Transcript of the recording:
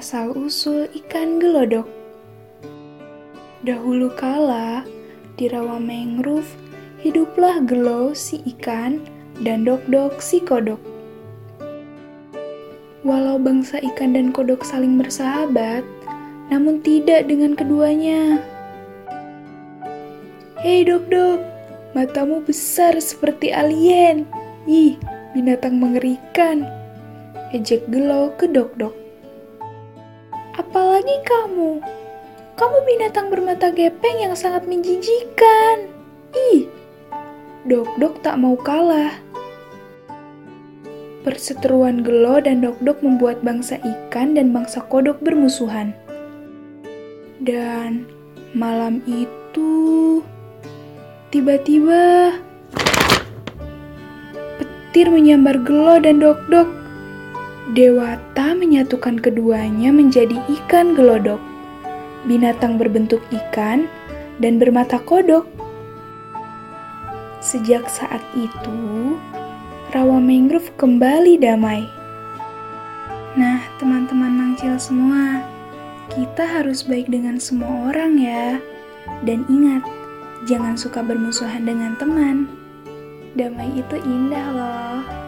Asal-usul ikan gelodok Dahulu kala, di rawa mangrove, hiduplah gelo si ikan dan dok-dok si kodok. Walau bangsa ikan dan kodok saling bersahabat, namun tidak dengan keduanya. Hei dok-dok, matamu besar seperti alien. Ih, binatang mengerikan. Ejek gelo ke dok-dok. Apalagi kamu? Kamu binatang bermata gepeng yang sangat menjijikan. Ih, Dok-dok tak mau kalah. Perseteruan Gelo dan Dok-dok membuat bangsa ikan dan bangsa kodok bermusuhan. Dan malam itu tiba-tiba petir menyambar Gelo dan Dok-dok. Dewata menyatukan keduanya menjadi ikan gelodok, binatang berbentuk ikan dan bermata kodok. Sejak saat itu, rawa mangrove kembali damai. Nah, teman-teman mangcil semua, kita harus baik dengan semua orang ya. Dan ingat, jangan suka bermusuhan dengan teman. Damai itu indah loh.